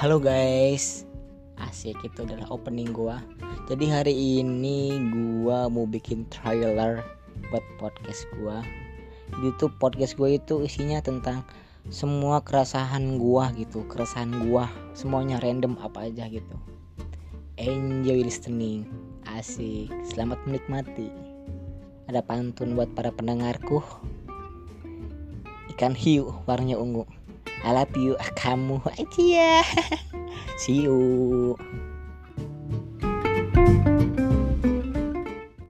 Halo guys. Asik itu adalah opening gua. Jadi hari ini gua mau bikin trailer buat podcast gua. Tuh podcast gua itu isinya tentang semua keresahan gua gitu Keresahan gua. Semuanya random apa aja gitu. Enjoy listening. Asik. Selamat menikmati. Ada pantun buat para pendengarku. Ikan hiu warnanya ungu I love you. Kamu aja. See you